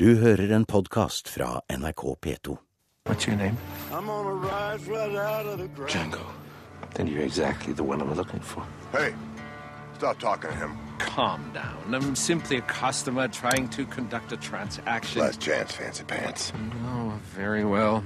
Du hører en podkast fra NRK P2. What's your name? I'm on a rise right out of the ground. Django. Then you're exactly the one I'm looking for. Hey, stop talking to him. Calm down. I'm simply a customer trying to conduct a transaction. Last chance, fancy pants. Oh, very well.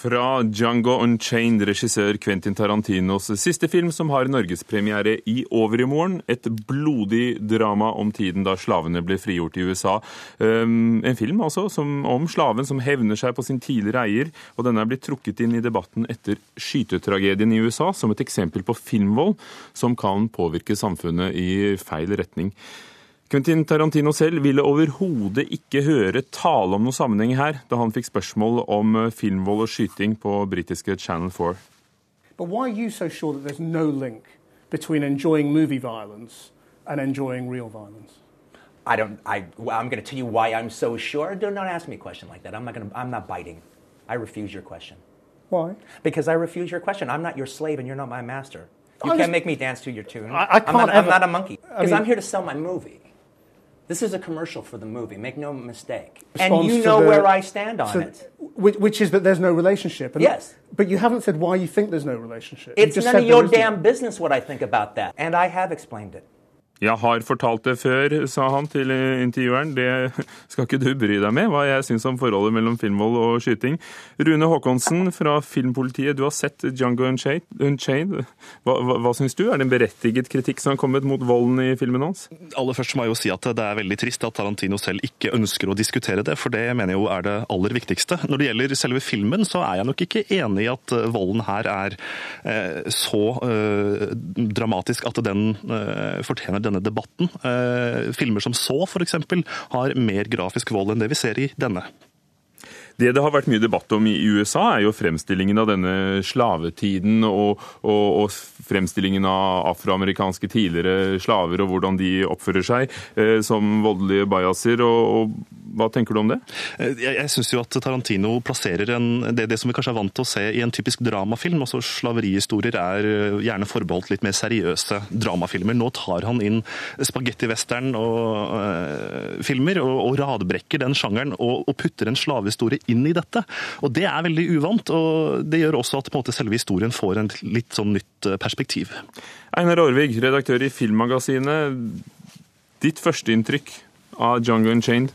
Fra Django Unchained, regissør Quentin Tarantinos siste film, som har norgespremiere i overmorgen. Et blodig drama om tiden da slavene ble frigjort i USA. Um, en film altså om slaven som hevner seg på sin tidligere eier, og denne er blitt trukket inn i debatten etter skytetragedien i USA som et eksempel på filmvold som kan påvirke samfunnet i feil retning. Quentin Tarantino selv ville overhodet ikke høre tale om noen sammenheng her, da han fikk spørsmål om eh, filmvold og skyting på britiske Channel 4. But why are you so sure that there's no link between enjoying movie violence and enjoying real violence? I don't. I. well, I'm going to tell you why I'm so sure. Do not ask me a question like that. I'm not going to. I'm not biting. I refuse your question Why? because I refuse your question. I'm not your slave and you're not my master. You I can't just- make me dance to your tune. I- I can't. I'm not, I'm ever- not a monkey I because mean- I'm here to sell my movie. This is a commercial for the movie. Make no mistake. Response and you know the- where I stand on so- it. Which, which is that there's no relationship. And Yes. But you haven't said why you think there's no relationship. It's none of your damn business what I think about that. And I have explained it. Jeg har fortalt det før, sa han til intervjueren. Det skal ikke du bry deg med, hva jeg syns om forholdet mellom filmvold og skyting. Rune Håkonsen fra Filmpolitiet, du har sett Django Unchained. Hva, hva, hva syns du? Er det en berettiget kritikk som har kommet mot volden i filmen hans? Aller først må jeg jo si at det er veldig trist at Tarantino selv ikke ønsker å diskutere det, for det mener jeg jo er det aller viktigste. Når det gjelder selve filmen, så er jeg nok ikke enig i at eh, volden her er eh, så eh, dramatisk at den fortjener denne debatten. Eh, filmer som så, f.eks., har mer grafisk vold enn det vi ser i denne. Det det har vært mye debatt om i USA, er jo fremstillingen av denne slavetiden og, og, og fremstillingen av afroamerikanske tidligere slaver og hvordan de oppfører seg eh, som voldelige bajaser. Og, og hva tenker du om det? Eh, Jeg, jeg syns jo at Tarantino plasserer en, det, det som vi kanskje er vant til å se i en typisk dramafilm. altså Slaverihistorier er eh, gjerne forbeholdt litt mer seriøse dramafilmer. Nå tar han inn spagetti-western og eh, filmer og, og radbrekker den sjangeren og, og putter en slavehistorie inn i dette. Og Det er veldig uvant, og det gjør også at på en måte, selve historien får en litt sånn nytt perspektiv. Einar Aarvig, redaktør i Filmmagasinet. Ditt førsteinntrykk av Jungle Unchained?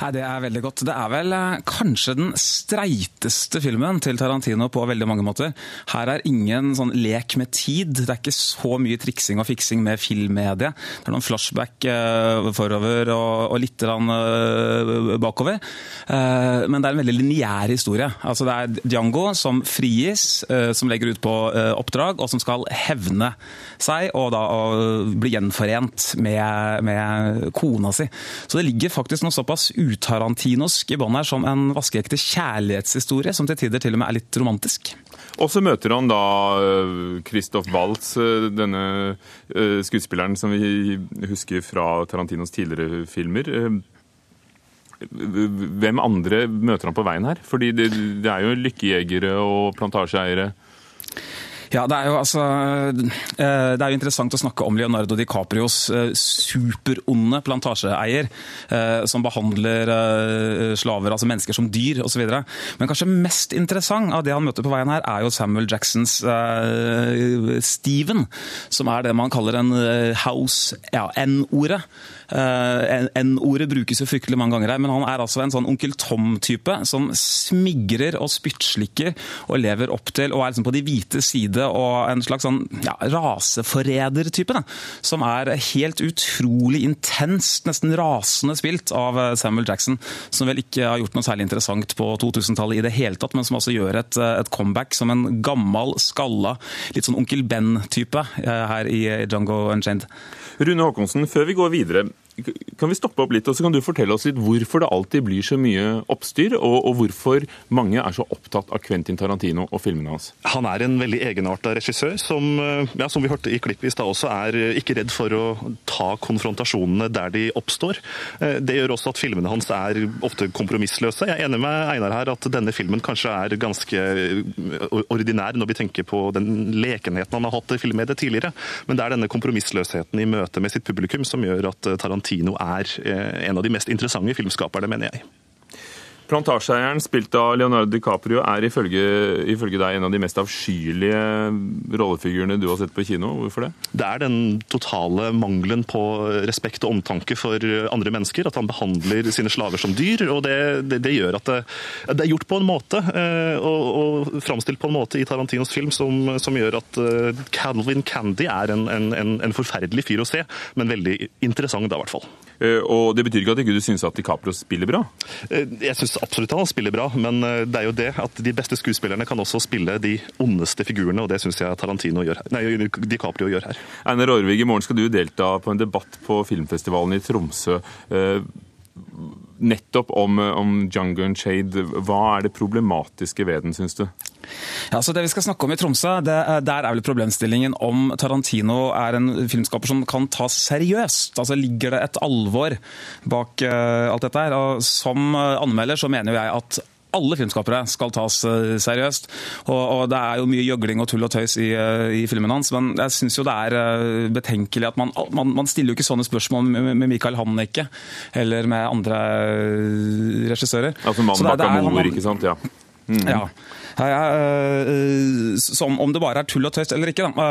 Nei, Det er veldig godt. Det er vel eh, kanskje den streiteste filmen til Tarantino på veldig mange måter. Her er ingen sånn lek med tid. Det er ikke så mye triksing og fiksing med filmmediet. Det er noen flashback eh, forover og, litt eh, bakover. Men det er en veldig lineær historie. Altså Det er Django som frigis, som legger ut på oppdrag, og som skal hevne seg og da bli gjenforent med, med kona si. Så det ligger faktisk noe såpass utarantinosk i bånn som en vaskeekte kjærlighetshistorie, som til tider til og med er litt romantisk. Og så møter han da øh, Christoph Waltz, øh, denne øh, skuespilleren som vi husker fra Tarantinos tidligere filmer. Hvem andre møter han på veien her? Fordi det er jo lykkejegere og plantasjeeiere. Ja, det er jo altså eh, Det er jo interessant å snakke om Leonardo DiCaprios eh, superonde plantasjeeier, eh, som behandler eh, slaver, altså mennesker, som dyr osv. Men kanskje mest interessant av det han møter på veien her, er jo Samuel Jacksons Steven, som er det man kaller en house ja, N-ordet. N-ordet brukes jo fryktelig mange ganger her, men han er altså en sånn onkel Tom-type som smigrer og spyttslikker og lever opp til og er liksom på de hvite side og en slags sånn ja, raseforræder-type. Som er helt utrolig intenst, nesten rasende spilt av eh, Samuel Jackson. Som vel ikke har gjort noe særlig interessant på 2000-tallet i det hele tatt, men som altså gjør et, eh, et comeback som en gammel, skalla, litt sånn onkel Ben-type eh, her i Django Unchained. Rune Håkonsen, før vi går videre, kan vi stoppe opp litt, og så kan du fortelle oss litt hvorfor det alltid blir så mye oppstyr, og, og hvorfor mange er så opptatt av Quentin Tarantino og filmene hans? Han er en veldig egenarta regissør som, eh, ja, som vi hørte i klippet i stad også, er eh, ikke redd for å ta konfrontasjonene der de oppstår. Eh, Det gjør også at filmene hans er ofte kompromissløse. Jeg er enig med Einar her at denne filmen kanskje er ganske ordinær når vi tenker på den lekenheten han har hatt i filmmediet tidligere, men det er denne kompromissløsheten i møte med sitt publikum som gjør at Tarantino er en av de mest interessante filmskaperne, mener jeg. Plantasjeeieren, spilt av Leonardo DiCaprio, er ifølge, ifølge deg en av de mest avskyelige rollefigurene du har sett på kino. Hvorfor det? Det er den totale mangelen på respekt og omtanke for andre mennesker. At han behandler sine slaver som dyr. og Det, det, det gjør at det, det, er gjort på en måte, og, og framstilt på en måte i Tarantinos film som, som gjør at Calvin Candy er en, en, en forferdelig fyr å se, men veldig interessant da, i hvert fall. Og Det betyr ikke at ikke du syns at DiCaprio spiller bra? Jeg synes absolutt han spiller bra, men det er jo det at de beste skuespillerne kan også spille de ondeste figurene, og det syns jeg Tarantino gjør her. Nei, DiCaprio gjør her. Einar Aarvig, i morgen skal du delta på en debatt på filmfestivalen i Tromsø. Nettopp om, om and Shade. Hva er det problematiske ved den, syns du? Ja, så Det vi skal snakke om i Tromsø, det, der er vel problemstillingen om Tarantino er en filmskaper som kan tas seriøst. Altså Ligger det et alvor bak uh, alt dette her? Og Som anmelder så mener jeg at alle filmskapere skal tas seriøst. Og, og, Det er jo mye gjøgling og tull og tøys i, i filmen hans, men jeg syns jo det er betenkelig at man, man, man, stiller jo ikke sånne spørsmål med, med Michael Hannicke eller med andre regissører. Altså mannen bak Amor, ikke sant? Ja. Mm. ja. Som om det bare er tull og tøys eller ikke. Da.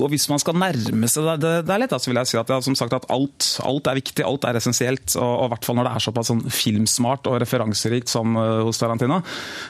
Og hvis man skal nærme seg det, det er lett, så vil jeg si at, som sagt, at alt, alt, er viktig, alt er essensielt. Og i hvert fall når det er såpass sånn filmsmart og referanserikt som hos Tarantino.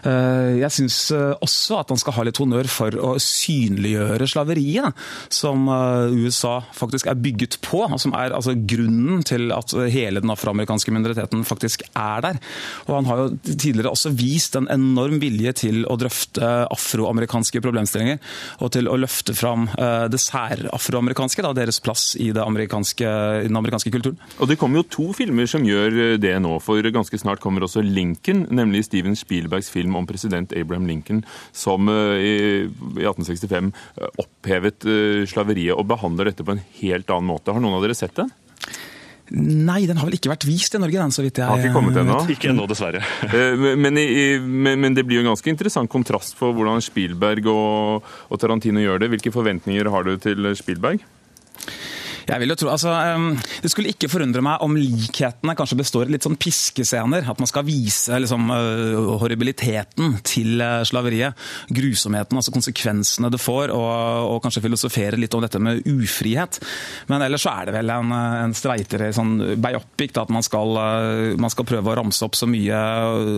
Jeg syns også at han skal ha litt honnør for å synliggjøre slaveriet, som USA faktisk er bygget på. og Som er altså, grunnen til at hele den afroamerikanske minoriteten faktisk er der. Og han har jo tidligere også vist en enorm vilje til å drøfte afroamerikanske problemstillinger, og til å løfte fram det særafroamerikanske, deres plass i, amerikanske, i, den amerikanske kulturen. Og Det kommer jo to filmer som gjør det nå, for ganske snart kommer også Lincoln, nemlig Steven Spielbergs film om president Abraham Lincoln, som i 1865 opphevet slaveriet og behandler dette på en helt annen måte. Har noen av dere sett det? Nei, den har vel ikke vært vist i Norge, den, så vidt jeg Har ikke kommet ennå? Ikke ennå, dessverre. men, men, men, det blir jo en ganske interessant kontrast for hvordan Spielberg og, og Tarantino gjør det. Hvilke forventninger har du til Spielberg? Jeg vil jo tro, altså, Det skulle ikke forundre meg om likhetene kanskje består i litt sånn piskescener. At man skal vise liksom, horribiliteten til slaveriet. Grusomheten, altså konsekvensene det får. Og, og, kanskje filosofere litt om dette med ufrihet. Men ellers så er det vel en, en streitere sånn biopic. Da, at man skal, man skal, prøve å ramse opp så mye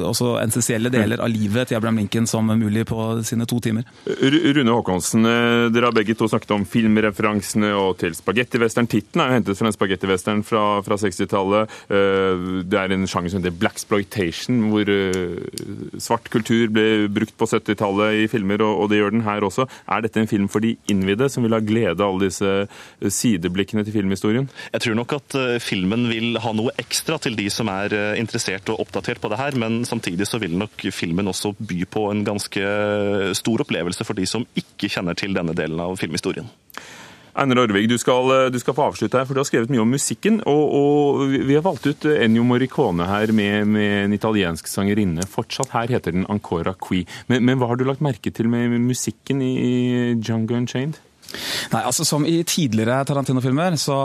også essensielle deler av livet til Abraham Lincoln som mulig på sine to timer. Rune Håkonsen, dere har begge to snakket om filmreferansene og til spagettivest Tittelen er jo hentet fra en spagettivestern fra, fra 60-tallet. Det er en sjanger som heter blaxploitation, hvor svart kultur ble brukt på 70-tallet i filmer, og det gjør den her også. Er dette en film for de innvidde, som vil ha glede av alle disse sideblikkene til filmhistorien? Jeg tror nok at filmen vil ha noe ekstra til de som er interessert og oppdatert på det her, men samtidig så vil nok filmen også by på en ganske stor opplevelse for de som ikke kjenner til denne delen av filmhistorien. Einar Orvig, du skal, du skal, få avslutte her, for du har skrevet mye om musikken. Og, og vi har valgt ut Ennio Morricone her med, med, en italiensk sangerinne. Fortsatt her heter den Ancora Qui. Men, men hva har du lagt merke til med musikken i Jungle Unchained? Nei, altså Som i tidligere Tarantino-filmer så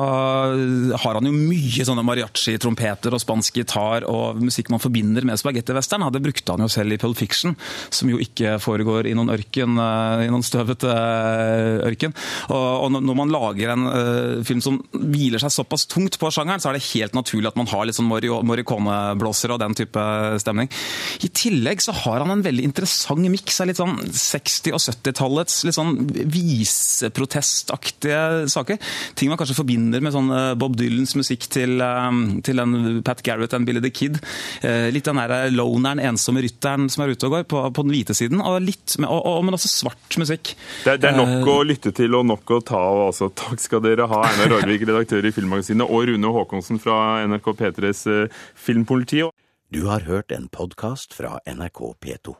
har han jo mye sånne mariachi-trompeter og spansk gitar og musikk man forbinder med spagetti-western. Det brukte han jo selv i Pulp Fiction, som jo ikke foregår i noen ørken, i noen støvete ørken. Og, når man lager en uh, film som hviler seg såpass tungt på sjangeren, så er det helt naturlig at man har litt sånn Morricone-blåsere og den type stemning. I tillegg så har han en veldig interessant miks av litt sånn 60- og 70-tallets litt sånn vise protestaktige saker. Ting man kanskje forbinder med sånn eh, Bob Dylans musikk til, eh, til den Pat Garrett and Billy the Kid. Eh, Litt den der loneren, ensomme rytteren som er ute og går, på, på den hvite siden. Og litt, og, og, men også svart musikk. Det, er- det er nok uh, å lytte til og nok å ta av. Altså. Takk skal dere ha, Einar Aarvik, redaktør i Filmmagasinet, og Rune Håkonsen fra NRK P3s eh, Filmpoliti. Du har hørt en podkast fra NRK P2.